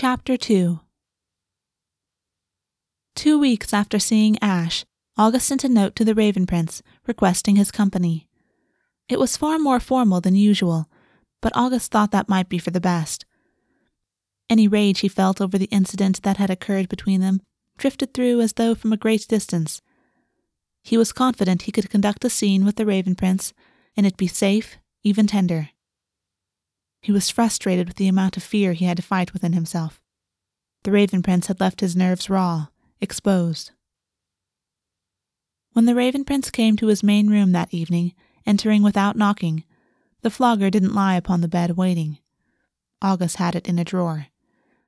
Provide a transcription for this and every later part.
Chapter 2 Two weeks after seeing Ash, August sent a note to the Raven Prince requesting his company. It was far more formal than usual, but August thought that might be for the best. Any rage he felt over the incident that had occurred between them drifted through as though from a great distance. He was confident he could conduct a scene with the Raven Prince, and it be safe, even tender. He was frustrated with the amount of fear he had to fight within himself. The Raven Prince had left his nerves raw, exposed. When the Raven Prince came to his main room that evening, entering without knocking, the flogger didn't lie upon the bed waiting. August had it in a drawer,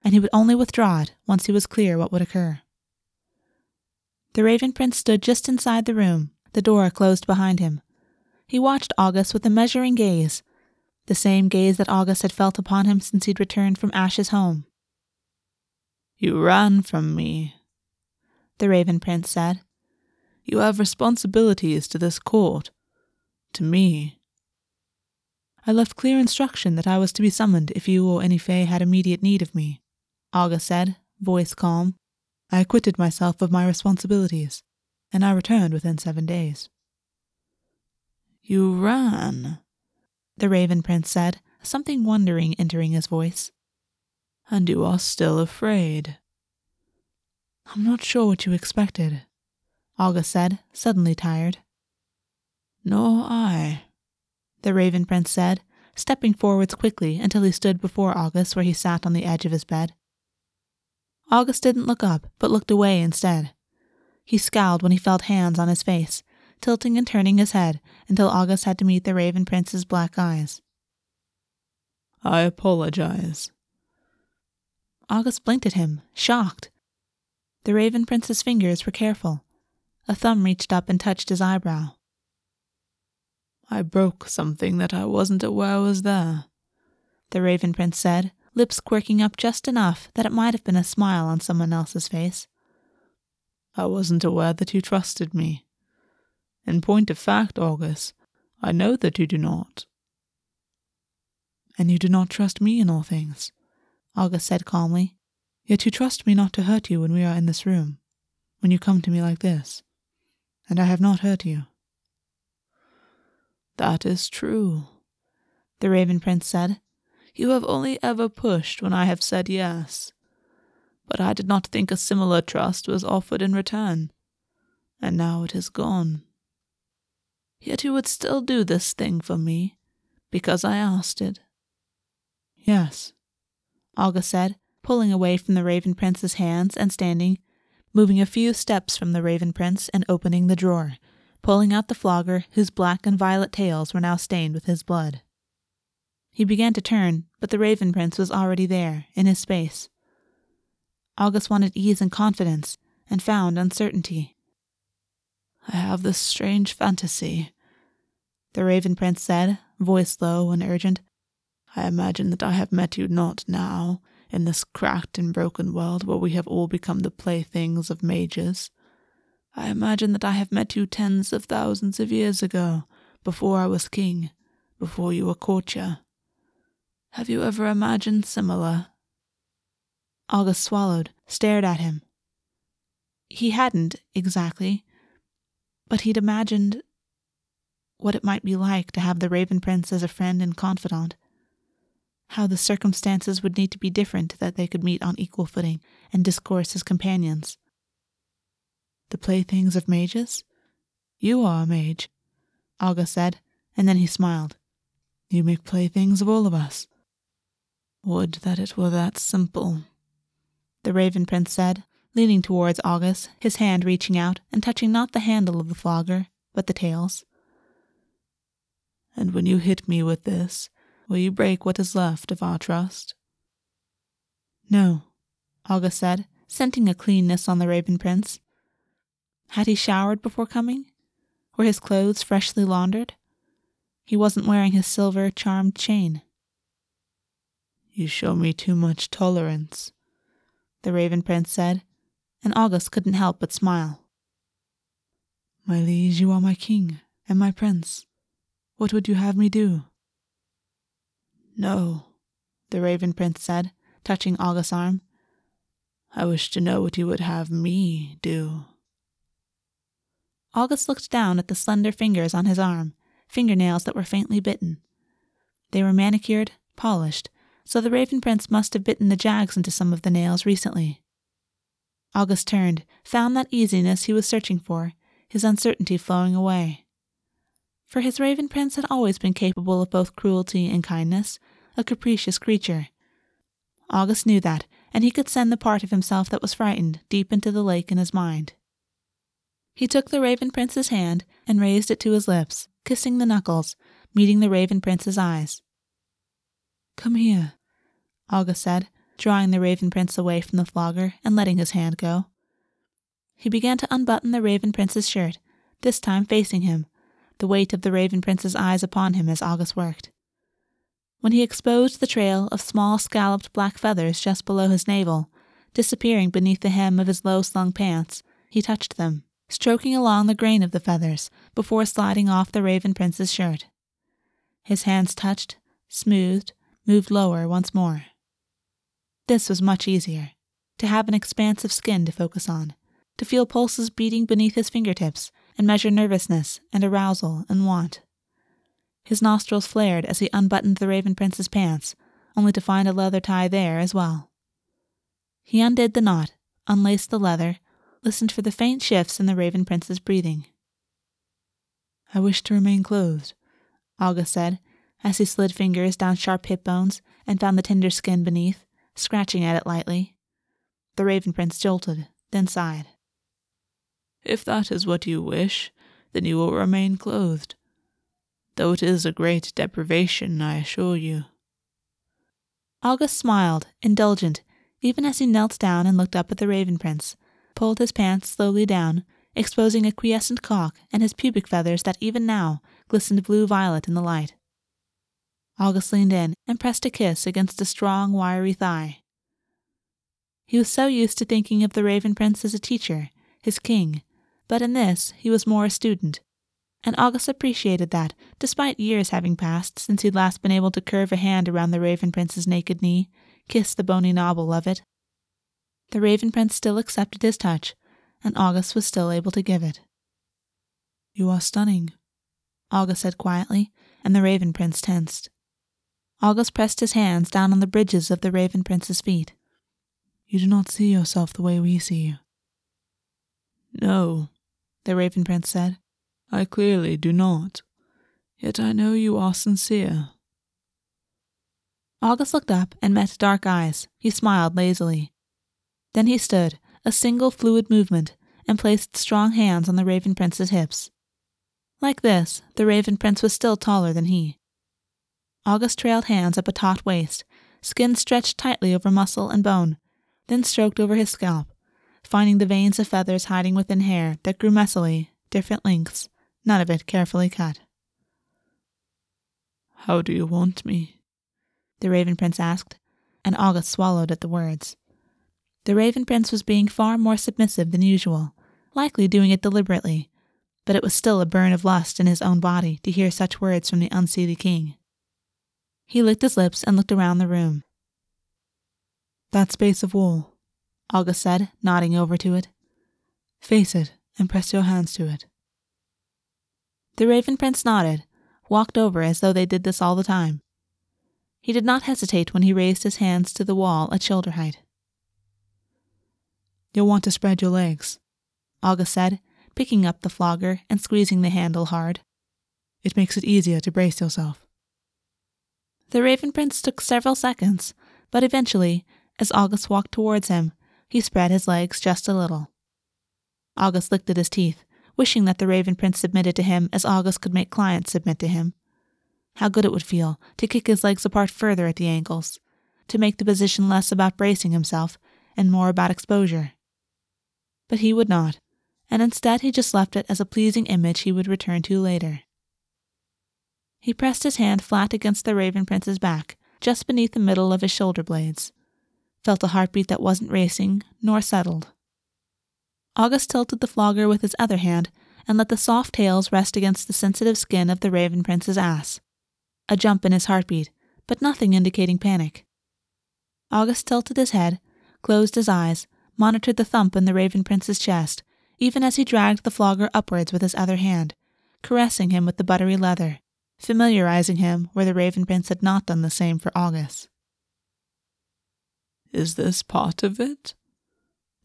and he would only withdraw it once he was clear what would occur. The Raven Prince stood just inside the room, the door closed behind him. He watched August with a measuring gaze, the same gaze that August had felt upon him since he'd returned from Ash's home. You ran from me, the Raven Prince said. You have responsibilities to this court, to me. I left clear instruction that I was to be summoned if you or any Fae had immediate need of me, August said, voice calm. I acquitted myself of my responsibilities, and I returned within seven days. You ran, the Raven Prince said, something wondering entering his voice. And you are still afraid. I'm not sure what you expected, August said, suddenly tired. Nor I, the Raven Prince said, stepping forwards quickly until he stood before August where he sat on the edge of his bed. August didn't look up, but looked away instead. He scowled when he felt hands on his face, tilting and turning his head until August had to meet the Raven Prince's black eyes. I apologize. August blinked at him, shocked. The Raven Prince's fingers were careful. A thumb reached up and touched his eyebrow. I broke something that I wasn't aware was there, the Raven Prince said, lips quirking up just enough that it might have been a smile on someone else's face. I wasn't aware that you trusted me. In point of fact, August, I know that you do not. And you do not trust me in all things, August said calmly. Yet you trust me not to hurt you when we are in this room, when you come to me like this. And I have not hurt you. That is true, the Raven Prince said. You have only ever pushed when I have said yes. But I did not think a similar trust was offered in return, and now it is gone. Yet you would still do this thing for me, because I asked it. Yes, August said, pulling away from the Raven Prince's hands and standing, moving a few steps from the Raven Prince and opening the drawer, pulling out the flogger whose black and violet tails were now stained with his blood. He began to turn, but the Raven Prince was already there, in his space. August wanted ease and confidence, and found uncertainty. I have this strange fantasy, the Raven Prince said, voice low and urgent. I imagine that I have met you not now, in this cracked and broken world where we have all become the playthings of mages. I imagine that I have met you tens of thousands of years ago, before I was king, before you were courtier. Have you ever imagined similar? August swallowed, stared at him. He hadn't, exactly, but he'd imagined what it might be like to have the Raven Prince as a friend and confidant how the circumstances would need to be different that they could meet on equal footing and discourse as companions. The playthings of mages? You are a mage, August said, and then he smiled. You make playthings of all of us. Would that it were that simple, the Raven Prince said, leaning towards August, his hand reaching out and touching not the handle of the flogger, but the tails. And when you hit me with this, Will you break what is left of our trust? No, August said, scenting a cleanness on the Raven Prince. Had he showered before coming? Were his clothes freshly laundered? He wasn't wearing his silver charmed chain. You show me too much tolerance, the Raven Prince said, and August couldn't help but smile. My liege, you are my king and my prince. What would you have me do? No, the Raven Prince said, touching August's arm. I wish to know what you would have me do. August looked down at the slender fingers on his arm, fingernails that were faintly bitten. They were manicured, polished, so the Raven Prince must have bitten the jags into some of the nails recently. August turned, found that easiness he was searching for, his uncertainty flowing away. For his Raven Prince had always been capable of both cruelty and kindness, a capricious creature. August knew that, and he could send the part of himself that was frightened deep into the lake in his mind. He took the Raven Prince's hand and raised it to his lips, kissing the knuckles, meeting the Raven Prince's eyes. Come here, August said, drawing the Raven Prince away from the flogger and letting his hand go. He began to unbutton the Raven Prince's shirt, this time facing him, the weight of the Raven Prince's eyes upon him as August worked. When he exposed the trail of small scalloped black feathers just below his navel, disappearing beneath the hem of his low slung pants, he touched them, stroking along the grain of the feathers before sliding off the Raven Prince's shirt. His hands touched, smoothed, moved lower once more. This was much easier to have an expanse of skin to focus on, to feel pulses beating beneath his fingertips and measure nervousness and arousal and want. His nostrils flared as he unbuttoned the Raven Prince's pants, only to find a leather tie there as well. He undid the knot, unlaced the leather, listened for the faint shifts in the Raven Prince's breathing. I wish to remain clothed, August said, as he slid fingers down sharp hip bones and found the tender skin beneath scratching at it lightly. The Raven Prince jolted, then sighed. If that is what you wish, then you will remain clothed. Though it is a great deprivation, I assure you. August smiled, indulgent, even as he knelt down and looked up at the Raven Prince, pulled his pants slowly down, exposing a quiescent cock and his pubic feathers that even now glistened blue violet in the light. August leaned in and pressed a kiss against a strong, wiry thigh. He was so used to thinking of the Raven Prince as a teacher, his king, but in this he was more a student, and August appreciated that, despite years having passed since he'd last been able to curve a hand around the Raven Prince's naked knee, kiss the bony knobble of it. The Raven Prince still accepted his touch, and August was still able to give it. You are stunning, August said quietly, and the Raven Prince tensed. August pressed his hands down on the bridges of the Raven Prince's feet. You do not see yourself the way we see you. No, the Raven Prince said. I clearly do not. Yet I know you are sincere. August looked up and met dark eyes. He smiled lazily. Then he stood, a single fluid movement, and placed strong hands on the Raven Prince's hips. Like this, the Raven Prince was still taller than he. August trailed hands up a taut waist, skin stretched tightly over muscle and bone, then stroked over his scalp, finding the veins of feathers hiding within hair that grew messily, different lengths, none of it carefully cut. How do you want me? The Raven Prince asked, and August swallowed at the words. The Raven Prince was being far more submissive than usual, likely doing it deliberately, but it was still a burn of lust in his own body to hear such words from the unseelie king. He licked his lips and looked around the room. That space of wall, August said, nodding over to it. Face it and press your hands to it. The Raven Prince nodded, walked over as though they did this all the time. He did not hesitate when he raised his hands to the wall at shoulder height. You'll want to spread your legs, August said, picking up the flogger and squeezing the handle hard. It makes it easier to brace yourself. The Raven Prince took several seconds, but eventually, as August walked towards him, he spread his legs just a little. August licked at his teeth, wishing that the Raven Prince submitted to him as August could make clients submit to him. How good it would feel to kick his legs apart further at the ankles, to make the position less about bracing himself and more about exposure. But he would not, and instead he just left it as a pleasing image he would return to later. He pressed his hand flat against the Raven Prince's back, just beneath the middle of his shoulder blades. Felt a heartbeat that wasn't racing, nor settled. August tilted the flogger with his other hand and let the soft tails rest against the sensitive skin of the Raven Prince's ass. A jump in his heartbeat, but nothing indicating panic. August tilted his head, closed his eyes, monitored the thump in the Raven Prince's chest, even as he dragged the flogger upwards with his other hand, caressing him with the buttery leather, familiarizing him where the Raven Prince had not done the same for August. Is this part of it?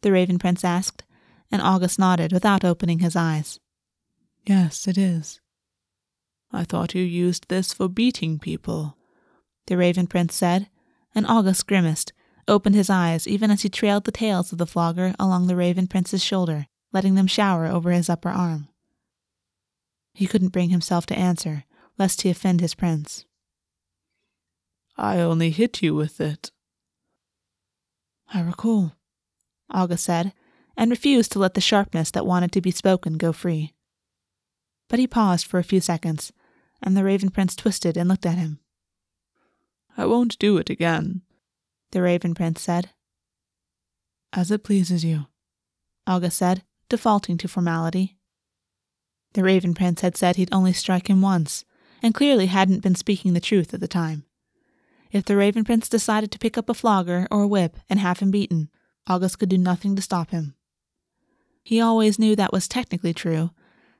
The Raven Prince asked, and August nodded without opening his eyes. Yes, it is. I thought you used this for beating people, the Raven Prince said, and August grimaced, opened his eyes even as he trailed the tails of the flogger along the Raven Prince's shoulder, letting them shower over his upper arm. He couldn't bring himself to answer, lest he offend his prince. I only hit you with it. I recall, August said, and refused to let the sharpness that wanted to be spoken go free. But he paused for a few seconds, and the Raven Prince twisted and looked at him. I won't do it again, the Raven Prince said. As it pleases you, August said, defaulting to formality. The Raven Prince had said he'd only strike him once, and clearly hadn't been speaking the truth at the time. If the Raven Prince decided to pick up a flogger or a whip and have him beaten, August could do nothing to stop him. He always knew that was technically true,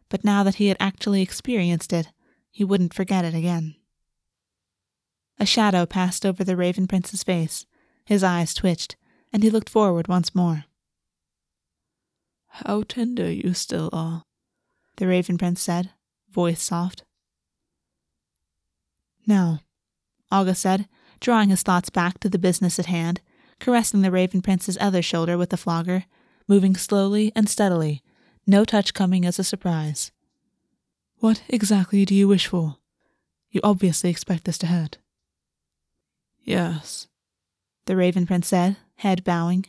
but now that he had actually experienced it, he wouldn't forget it again. A shadow passed over the Raven Prince's face, his eyes twitched, and he looked forward once more. How tender you still are, the Raven Prince said, voice soft. No, August said, drawing his thoughts back to the business at hand, caressing the Raven Prince's other shoulder with the flogger, moving slowly and steadily, no touch coming as a surprise. What exactly do you wish for? You obviously expect this to hurt. Yes, the Raven Prince said, head bowing.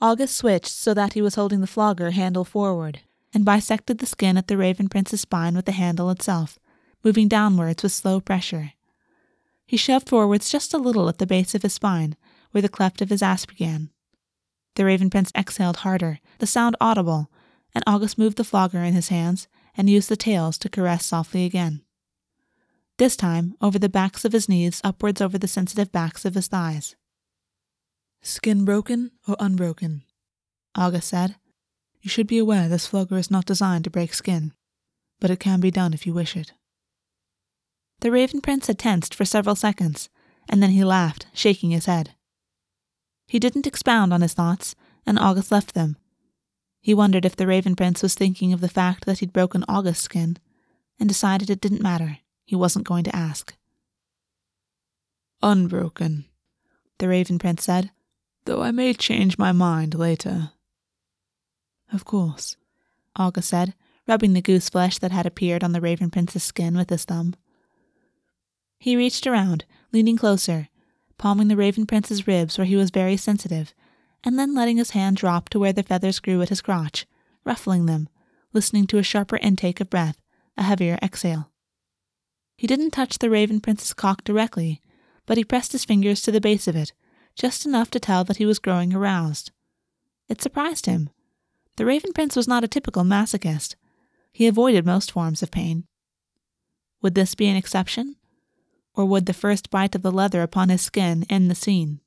August switched so that he was holding the flogger handle forward, and bisected the skin at the Raven Prince's spine with the handle itself, moving downwards with slow pressure. He shoved forwards just a little at the base of his spine, where the cleft of his ass began. The Raven Prince exhaled harder, the sound audible, and August moved the flogger in his hands and used the tails to caress softly again. This time over the backs of his knees upwards over the sensitive backs of his thighs. Skin broken or unbroken? August said. You should be aware this flogger is not designed to break skin, but it can be done if you wish it. The Raven Prince had tensed for several seconds, and then he laughed, shaking his head. He didn't expound on his thoughts, and August left them. He wondered if the Raven Prince was thinking of the fact that he'd broken August's skin, and decided it didn't matter. He wasn't going to ask. Unbroken, the Raven Prince said, though I may change my mind later. Of course, August said, rubbing the goose flesh that had appeared on the Raven Prince's skin with his thumb. He reached around, leaning closer, palming the Raven Prince's ribs where he was very sensitive, and then letting his hand drop to where the feathers grew at his crotch, ruffling them, listening to a sharper intake of breath, a heavier exhale. He didn't touch the Raven Prince's cock directly, but he pressed his fingers to the base of it, just enough to tell that he was growing aroused. It surprised him. The Raven Prince was not a typical masochist. He avoided most forms of pain. Would this be an exception? Or would the first bite of the leather upon his skin end the scene?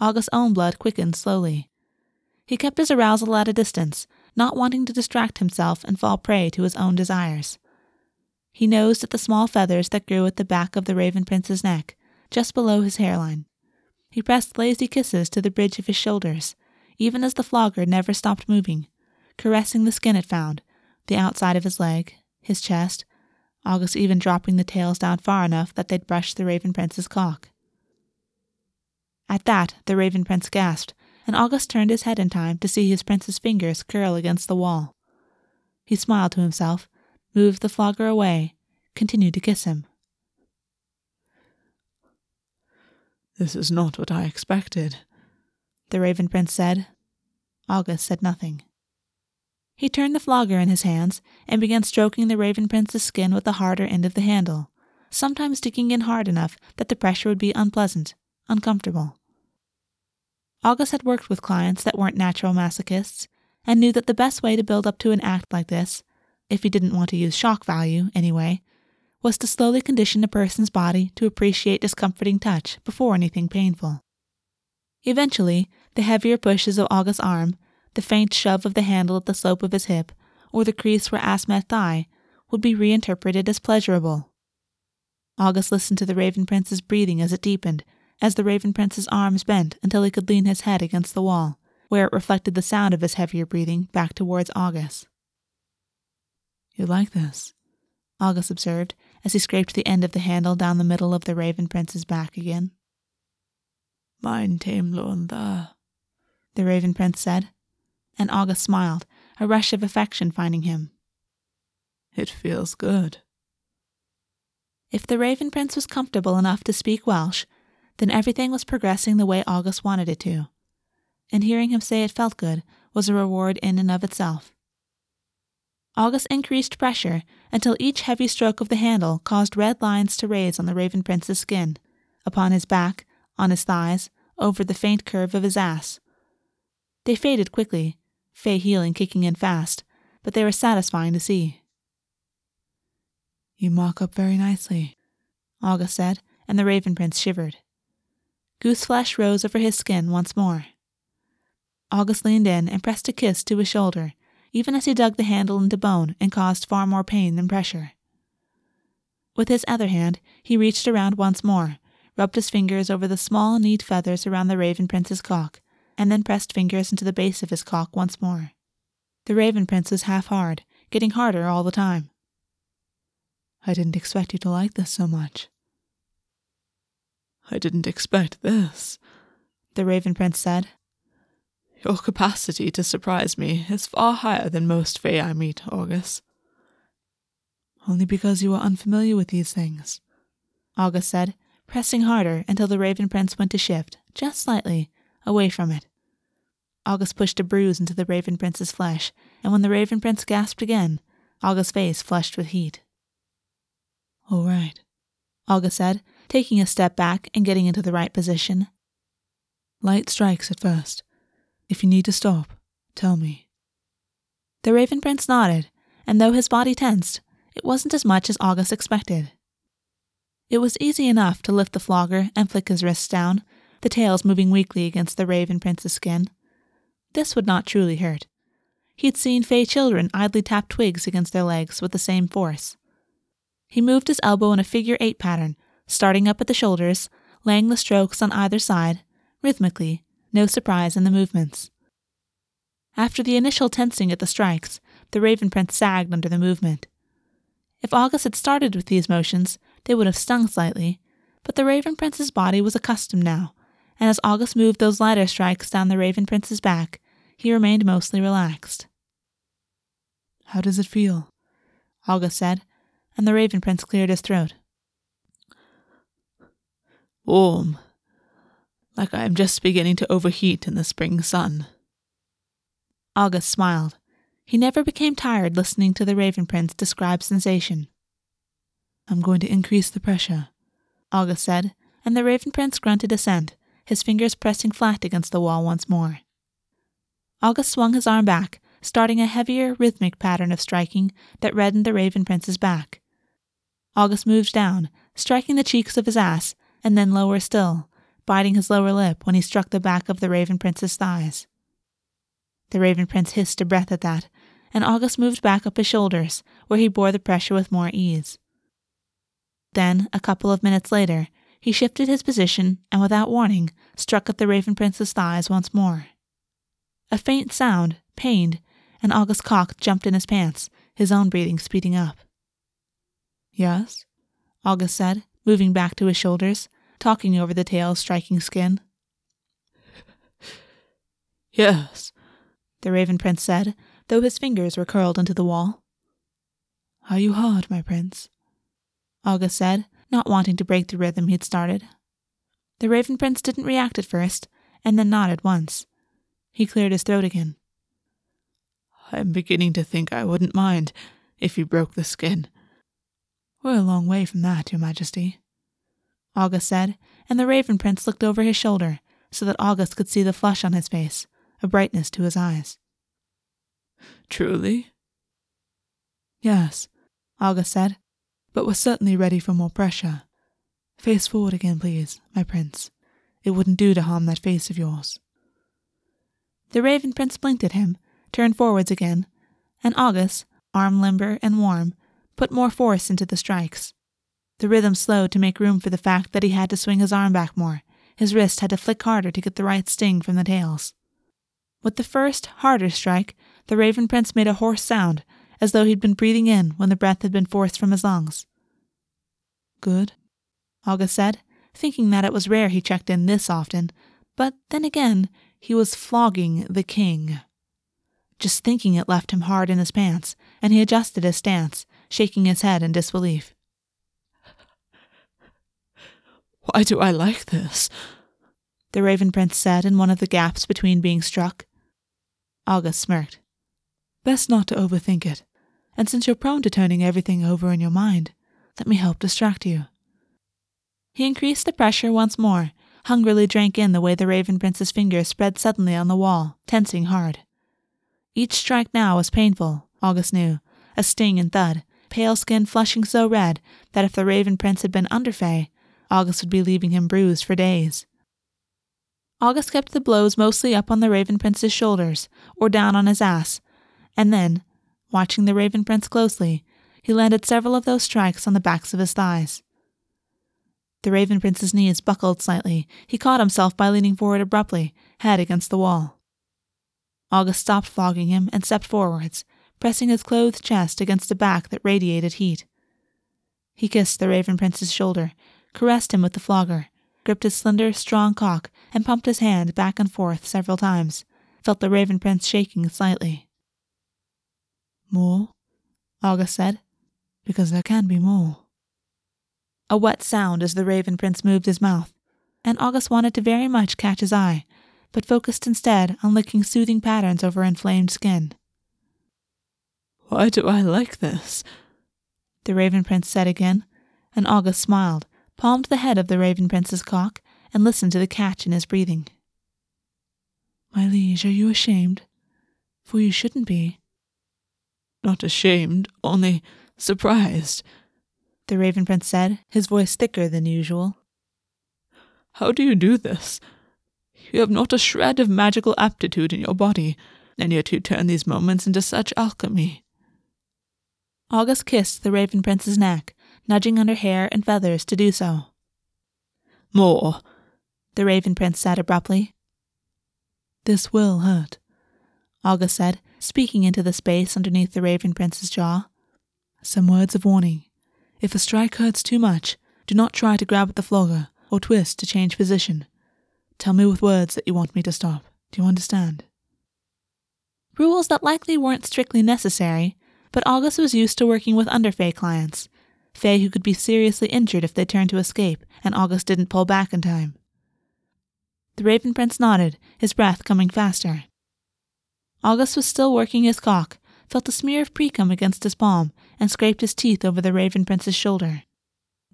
August's own blood quickened slowly. He kept his arousal at a distance, not wanting to distract himself and fall prey to his own desires. He nosed at the small feathers that grew at the back of the Raven Prince's neck, just below his hairline. He pressed lazy kisses to the bridge of his shoulders, even as the flogger never stopped moving, caressing the skin it found, the outside of his leg, his chest, August even dropping the tails down far enough that they'd brush the Raven Prince's cock. At that, the Raven Prince gasped, and August turned his head in time to see his prince's fingers curl against the wall. He smiled to himself, moved the flogger away, continued to kiss him. This is not what I expected, the Raven Prince said. August said nothing. He turned the flogger in his hands and began stroking the Raven Prince's skin with the harder end of the handle, sometimes digging in hard enough that the pressure would be unpleasant, uncomfortable. August had worked with clients that weren't natural masochists and knew that the best way to build up to an act like this, if he didn't want to use shock value anyway, was to slowly condition a person's body to appreciate discomforting touch before anything painful. Eventually, the heavier pushes of August's arm, the faint shove of the handle at the slope of his hip, or the crease where Ass met thigh, would be reinterpreted as pleasurable. August listened to the Raven Prince's breathing as it deepened, as the Raven Prince's arms bent until he could lean his head against the wall, where it reflected the sound of his heavier breathing back towards August. You like this? August observed as he scraped the end of the handle down the middle of the Raven Prince's back again. Mine tame lorn the Raven Prince said, and August smiled, a rush of affection finding him. It feels good. If the Raven Prince was comfortable enough to speak Welsh, then everything was progressing the way August wanted it to. And hearing him say it felt good was a reward in and of itself. August increased pressure until each heavy stroke of the handle caused red lines to raise on the Raven Prince's skin, upon his back, on his thighs, over the faint curve of his ass. They faded quickly, Fae healing kicking in fast, but they were satisfying to see. You mock up very nicely, August said, and the Raven Prince shivered. Goose flesh rose over his skin once more. August leaned in and pressed a kiss to his shoulder, even as he dug the handle into bone and caused far more pain than pressure. With his other hand, he reached around once more, rubbed his fingers over the small, neat feathers around the Raven Prince's cock, and then pressed fingers into the base of his cock once more. The Raven Prince was half hard, getting harder all the time. I didn't expect you to like this so much. I didn't expect this, the Raven Prince said. Your capacity to surprise me is far higher than most Fae I meet, August. Only because you are unfamiliar with these things, August said, pressing harder until the Raven Prince went to shift, just slightly, away from it. August pushed a bruise into the Raven Prince's flesh, and when the Raven Prince gasped again, August's face flushed with heat. All right, August said, taking a step back and getting into the right position. Light strikes at first. If you need to stop, tell me. The Raven Prince nodded, and though his body tensed, it wasn't as much as August expected. It was easy enough to lift the flogger and flick his wrists down, the tails moving weakly against the Raven Prince's skin. This would not truly hurt. He'd seen Fae children idly tap twigs against their legs with the same force. He moved his elbow in a figure eight pattern starting up at the shoulders, laying the strokes on either side, rhythmically, no surprise in the movements. After the initial tensing at the strikes, the Raven Prince sagged under the movement. If August had started with these motions, they would have stung slightly, but the Raven Prince's body was accustomed now, and as August moved those lighter strikes down the Raven Prince's back, he remained mostly relaxed. How does it feel? August said, and the Raven Prince cleared his throat warm, like I am just beginning to overheat in the spring sun. August smiled. He never became tired listening to the Raven Prince describe sensation. I'm going to increase the pressure, August said, and the Raven Prince grunted assent, his fingers pressing flat against the wall once more. August swung his arm back, starting a heavier, rhythmic pattern of striking that reddened the Raven Prince's back. August moved down, striking the cheeks of his ass and then lower still, biting his lower lip when he struck the back of the Raven Prince's thighs. The Raven Prince hissed a breath at that, and August moved back up his shoulders, where he bore the pressure with more ease. Then, a couple of minutes later, he shifted his position and without warning struck at the Raven Prince's thighs once more. A faint sound, pained, and August cock jumped in his pants, his own breathing speeding up. Yes? August said, moving back to his shoulders, talking over the tail's striking skin. Yes, the Raven Prince said, though his fingers were curled into the wall. Are you hard, my prince? August said, not wanting to break the rhythm he'd started. The Raven Prince didn't react at first, and then nodded once. He cleared his throat again. I'm beginning to think I wouldn't mind if you broke the skin. We're a long way from that, Your Majesty. August said, and the Raven Prince looked over his shoulder so that August could see the flush on his face, a brightness to his eyes. Truly? Yes, August said, but we're certainly ready for more pressure. Face forward again, please, my prince, It wouldn't do to harm that face of yours. The Raven Prince blinked at him, turned forwards again, and August, arm limber and warm, put more force into the strikes. The rhythm slowed to make room for the fact that he had to swing his arm back more. His wrist had to flick harder to get the right sting from the tails. With the first, harder strike, the Raven Prince made a hoarse sound, as though he'd been breathing in when the breath had been forced from his lungs. Good, August said, thinking that it was rare he checked in this often, but then again, he was flogging the king. Just thinking it left him hard in his pants, and he adjusted his stance, shaking his head in disbelief. Why do I like this? The Raven Prince said in one of the gaps between being struck. August smirked. Best not to overthink it, and since you're prone to turning everything over in your mind, let me help distract you. He increased the pressure once more, hungrily drank in the way the Raven Prince's fingers spread suddenly on the wall, tensing hard. Each strike now was painful, August knew, a sting and thud, pale skin flushing so red that if the Raven Prince had been under Fae, August would be leaving him bruised for days. August kept the blows mostly up on the Raven Prince's shoulders or down on his ass, and then, watching the Raven Prince closely, he landed several of those strikes on the backs of his thighs. The Raven Prince's knees buckled slightly. He caught himself by leaning forward abruptly, head against the wall. August stopped flogging him and stepped forwards, pressing his clothed chest against a back that radiated heat. He kissed the Raven Prince's shoulder, caressed him with the flogger, gripped his slender, strong cock, and pumped his hand back and forth several times, felt the Raven Prince shaking slightly. More? August said, because there can be more. A wet sound as the Raven Prince moved his mouth, and August wanted to very much catch his eye, but focused instead on licking soothing patterns over inflamed skin. Why do I like this? The Raven Prince said again, and August smiled, palmed the head of the Raven Prince's cock, and listened to the catch in his breathing. My liege, are you ashamed? For you shouldn't be. Not ashamed, only surprised the Raven Prince said, his voice thicker than usual. How do you do this? You have not a shred of magical aptitude in your body, and yet you turn these moments into such alchemy. August kissed the Raven Prince's neck, nudging under hair and feathers to do so. More, the Raven Prince said abruptly. This will hurt, August said, speaking into the space underneath the Raven Prince's jaw. Some words of warning. If a strike hurts too much, do not try to grab at the flogger or twist to change position. Tell me with words that you want me to stop. Do you understand? Rules that likely weren't strictly necessary, but August was used to working with under Fae clients. Fae who could be seriously injured if they turned to escape, and August didn't pull back in time. The Raven Prince nodded, his breath coming faster. August was still working his cock, felt a smear of precum against his palm, and scraped his teeth over the Raven Prince's shoulder.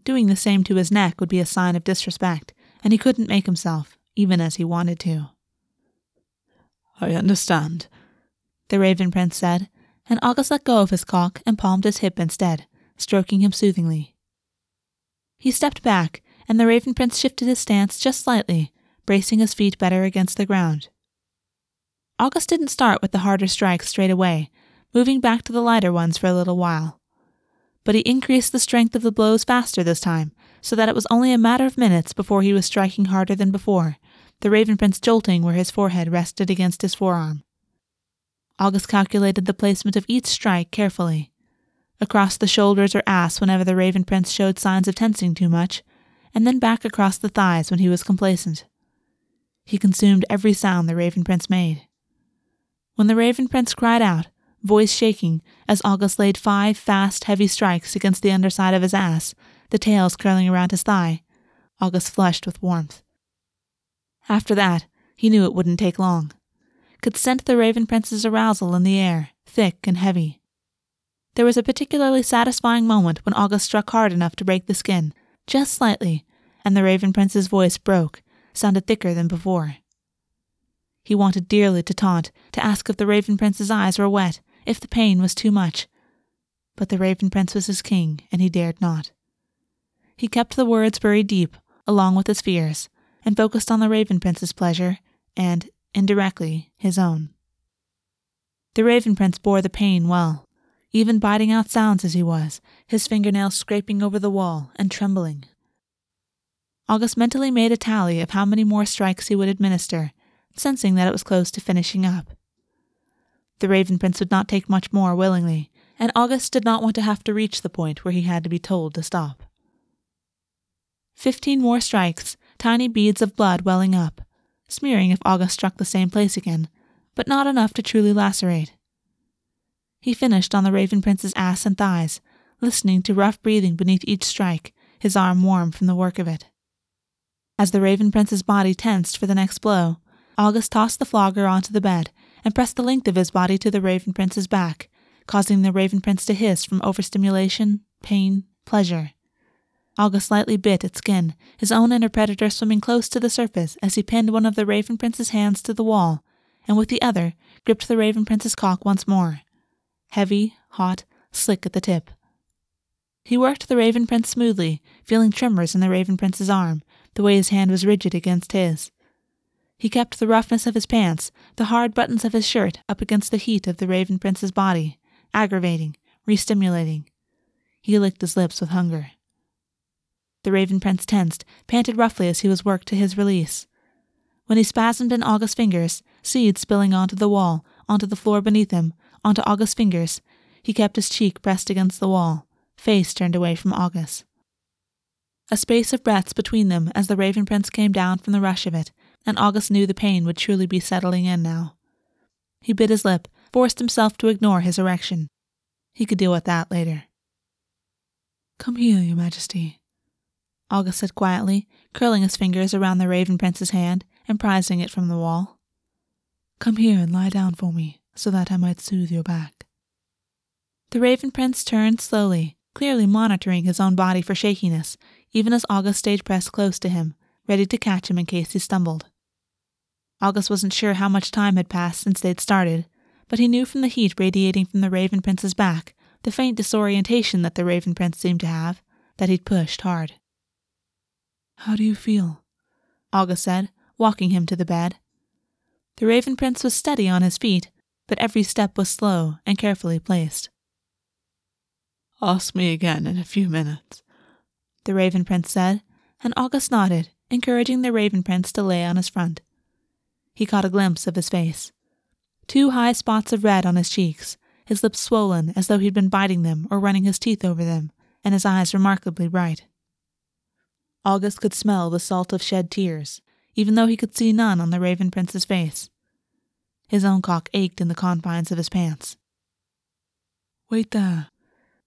Doing the same to his neck would be a sign of disrespect, and he couldn't make himself, even as he wanted to. I understand, the Raven Prince said, and August let go of his cock and palmed his hip instead, stroking him soothingly. He stepped back, and the Raven Prince shifted his stance just slightly, bracing his feet better against the ground. August didn't start with the harder strikes straight away, moving back to the lighter ones for a little while. But he increased the strength of the blows faster this time, so that it was only a matter of minutes before he was striking harder than before, the Raven Prince jolting where his forehead rested against his forearm. August calculated the placement of each strike carefully. Across the shoulders or ass whenever the Raven Prince showed signs of tensing too much, and then back across the thighs when he was complacent. He consumed every sound the Raven Prince made. When the Raven Prince cried out, voice shaking as August laid five fast, heavy strikes against the underside of his ass, the tails curling around his thigh. August flushed with warmth. After that, he knew it wouldn't take long. Could scent the Raven Prince's arousal in the air, thick and heavy. There was a particularly satisfying moment when August struck hard enough to break the skin, just slightly, and the Raven Prince's voice broke, sounded thicker than before. He wanted dearly to taunt, to ask if the Raven Prince's eyes were wet, if the pain was too much. But the Raven Prince was his king, and he dared not. He kept the words buried deep, along with his fears, and focused on the Raven Prince's pleasure and, indirectly, his own. The Raven Prince bore the pain well, even biting out sounds as he was, his fingernails scraping over the wall and trembling. August mentally made a tally of how many more strikes he would administer, sensing that it was close to finishing up. The Raven Prince would not take much more willingly, and August did not want to have to reach the point where he had to be told to stop. Fifteen more strikes, tiny beads of blood welling up, smearing if August struck the same place again, but not enough to truly lacerate. He finished on the Raven Prince's ass and thighs, listening to rough breathing beneath each strike, his arm warm from the work of it. As the Raven Prince's body tensed for the next blow, August tossed the flogger onto the bed and pressed the length of his body to the Raven Prince's back, causing the Raven Prince to hiss from overstimulation, pain, pleasure. August lightly bit at skin, his own inner predator swimming close to the surface as he pinned one of the Raven Prince's hands to the wall, and with the other gripped the Raven Prince's cock once more. Heavy, hot, slick at the tip. He worked the Raven Prince smoothly, feeling tremors in the Raven Prince's arm, the way his hand was rigid against his. He kept the roughness of his pants, the hard buttons of his shirt up against the heat of the Raven Prince's body, aggravating, re-stimulating. He licked his lips with hunger. The Raven Prince tensed, panted roughly as he was worked to his release. When he spasmed in August's fingers, seeds spilling onto the wall, onto the floor beneath him, onto August's fingers, he kept his cheek pressed against the wall, face turned away from August. A space of breaths between them as the Raven Prince came down from the rush of it, and August knew the pain would truly be settling in now. He bit his lip, forced himself to ignore his erection. He could deal with that later. Come here, Your Majesty, August said quietly, curling his fingers around the Raven Prince's hand and prizing it from the wall. Come here and lie down for me, so that I might soothe your back. The Raven Prince turned slowly, clearly monitoring his own body for shakiness, even as August stayed pressed close to him, ready to catch him in case he stumbled. August wasn't sure how much time had passed since they'd started, but he knew from the heat radiating from the Raven Prince's back, the faint disorientation that the Raven Prince seemed to have, that he'd pushed hard. How do you feel? August said, walking him to the bed. The Raven Prince was steady on his feet, but every step was slow and carefully placed. Ask me again in a few minutes, the Raven Prince said, and August nodded, encouraging the Raven Prince to lay on his front. He caught a glimpse of his face. Two high spots of red on his cheeks, his lips swollen as though he'd been biting them or running his teeth over them, and his eyes remarkably bright. August could smell the salt of shed tears, even though he could see none on the Raven Prince's face. His own cock ached in the confines of his pants. Wait there,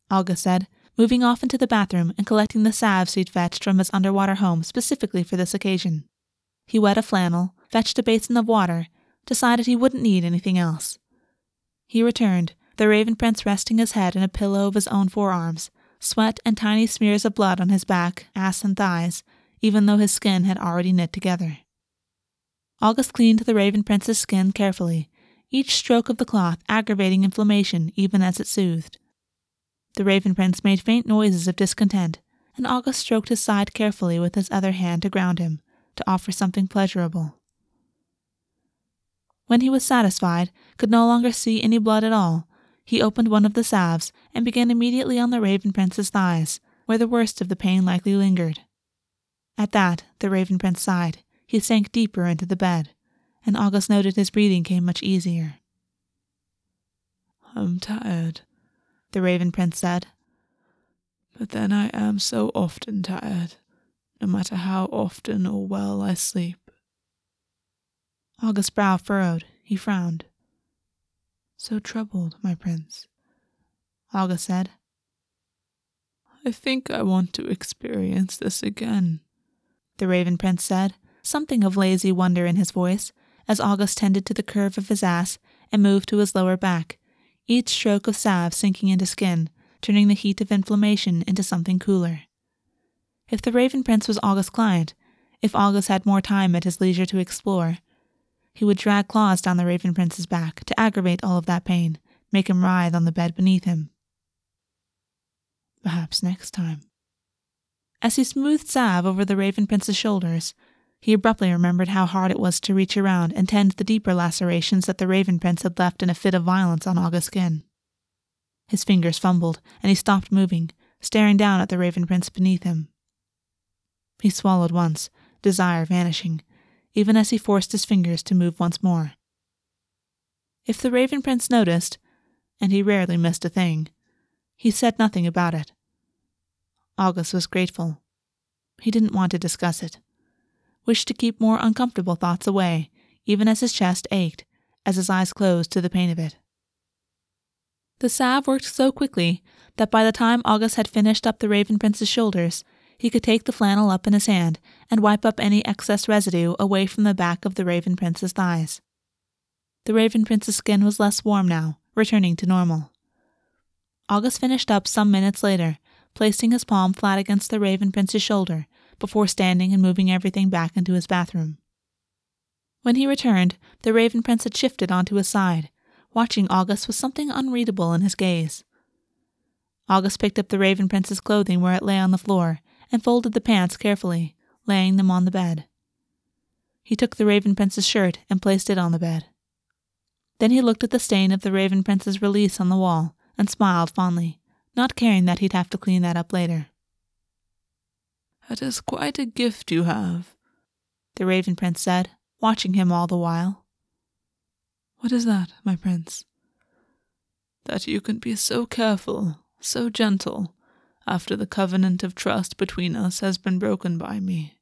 August said, moving off into the bathroom and collecting the salves he'd fetched from his underwater home specifically for this occasion. He wet a flannel, fetched a basin of water, decided he wouldn't need anything else. He returned, the Raven Prince resting his head in a pillow of his own forearms, sweat and tiny smears of blood on his back, ass, and thighs, even though his skin had already knit together. August cleaned the Raven Prince's skin carefully, each stroke of the cloth aggravating inflammation even as it soothed. The Raven Prince made faint noises of discontent, and August stroked his side carefully with his other hand to ground him, to offer something pleasurable. When he was satisfied, could no longer see any blood at all, he opened one of the salves and began immediately on the Raven Prince's thighs, where the worst of the pain likely lingered. At that, the Raven Prince sighed. He sank deeper into the bed, and August noted his breathing came much easier. I'm tired, the Raven Prince said. But then I am so often tired, no matter how often or well I sleep. August's brow furrowed. He frowned. So troubled, my prince, August said. I think I want to experience this again, the Raven Prince said, something of lazy wonder in his voice, as August tended to the curve of his ass and moved to his lower back, each stroke of salve sinking into skin, turning the heat of inflammation into something cooler. If the Raven Prince was August's client, if August had more time at his leisure to explore, he would drag claws down the Raven Prince's back to aggravate all of that pain, make him writhe on the bed beneath him. Perhaps next time. As he smoothed salve over the Raven Prince's shoulders, He abruptly remembered how hard it was to reach around and tend the deeper lacerations that the Raven Prince had left in a fit of violence on August's skin. His fingers fumbled, and he stopped moving, staring down at the Raven Prince beneath him. He swallowed once, desire vanishing, even as he forced his fingers to move once more. If the Raven Prince noticed, and he rarely missed a thing, he said nothing about it. August was grateful. He didn't want to discuss it. Wished to keep more uncomfortable thoughts away, even as his chest ached, as his eyes closed to the pain of it. The salve worked so quickly that by the time August had finished up the Raven Prince's shoulders, he could take the flannel up in his hand and wipe up any excess residue away from the back of the Raven Prince's thighs. The Raven Prince's skin was less warm now, returning to normal. August finished up some minutes later, placing his palm flat against the Raven Prince's shoulder before standing and moving everything back into his bathroom. When he returned, the Raven Prince had shifted onto his side, watching August with something unreadable in his gaze. August picked up the Raven Prince's clothing where it lay on the floor and folded the pants carefully, laying them on the bed. He took the Raven Prince's shirt and placed it on the bed. Then he looked at the stain of the Raven Prince's release on the wall and smiled fondly, not caring that he'd have to clean that up later. That is quite a gift you have, the Raven Prince said, watching him all the while. What is that, my prince? That you can be so careful, so gentle, after the covenant of trust between us has been broken by me.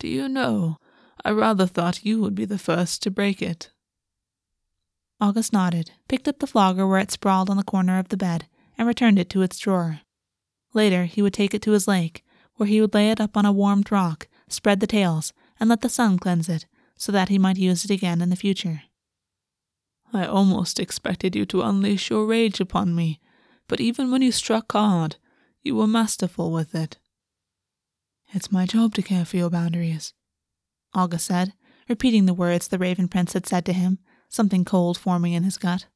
Do you know, I rather thought you would be the first to break it. August nodded, picked up the flogger where it sprawled on the corner of the bed, and returned it to its drawer. Later, he would take it to his lake, where he would lay it up on a warmed rock, spread the tails, and let the sun cleanse it, so that he might use it again in the future. I almost expected you to unleash your rage upon me, but even when you struck hard, you were masterful with it. It's my job to care for your boundaries, August said, repeating the words the Raven Prince had said to him, something cold forming in his gut.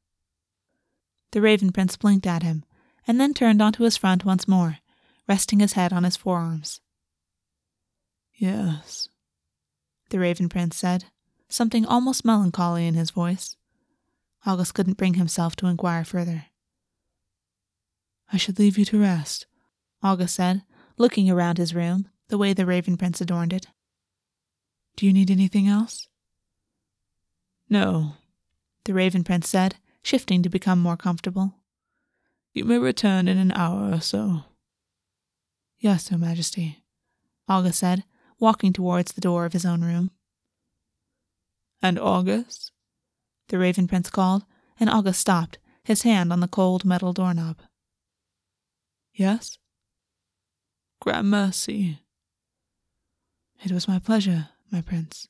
The Raven Prince blinked at him, and then turned onto his front once more, resting his head on his forearms. Yes, the Raven Prince said, something almost melancholy in his voice. August couldn't bring himself to inquire further. I should leave you to rest, August said, looking around his room, the way the Raven Prince adorned it. Do you need anything else? No, the Raven Prince said, shifting to become more comfortable. You may return in an hour or so. Yes, Your Majesty, August said, walking towards the door of his own room. And August? The Raven Prince called, and August stopped, his hand on the cold metal doorknob. Yes? Gramercy. It was my pleasure, my prince,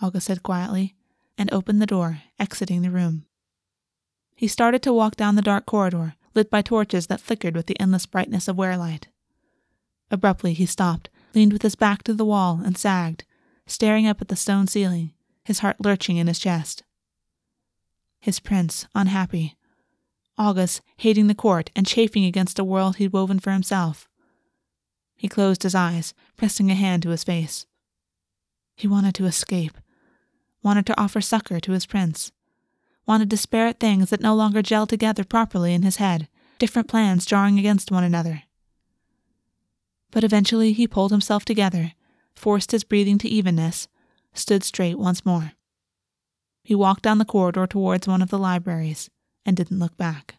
August said quietly, and opened the door, exiting the room. He started to walk down the dark corridor, lit by torches that flickered with the endless brightness of wearlight. Abruptly, he stopped, leaned with his back to the wall, and sagged, staring up at the stone ceiling, his heart lurching in his chest. His prince, unhappy. August, hating the court and chafing against a world he'd woven for himself. He closed his eyes, pressing a hand to his face. He wanted to escape, wanted to offer succor to his prince, wanted disparate things that no longer gelled together properly in his head, different plans jarring against one another. But eventually he pulled himself together, forced his breathing to evenness, stood straight once more. He walked down the corridor towards one of the libraries and didn't look back.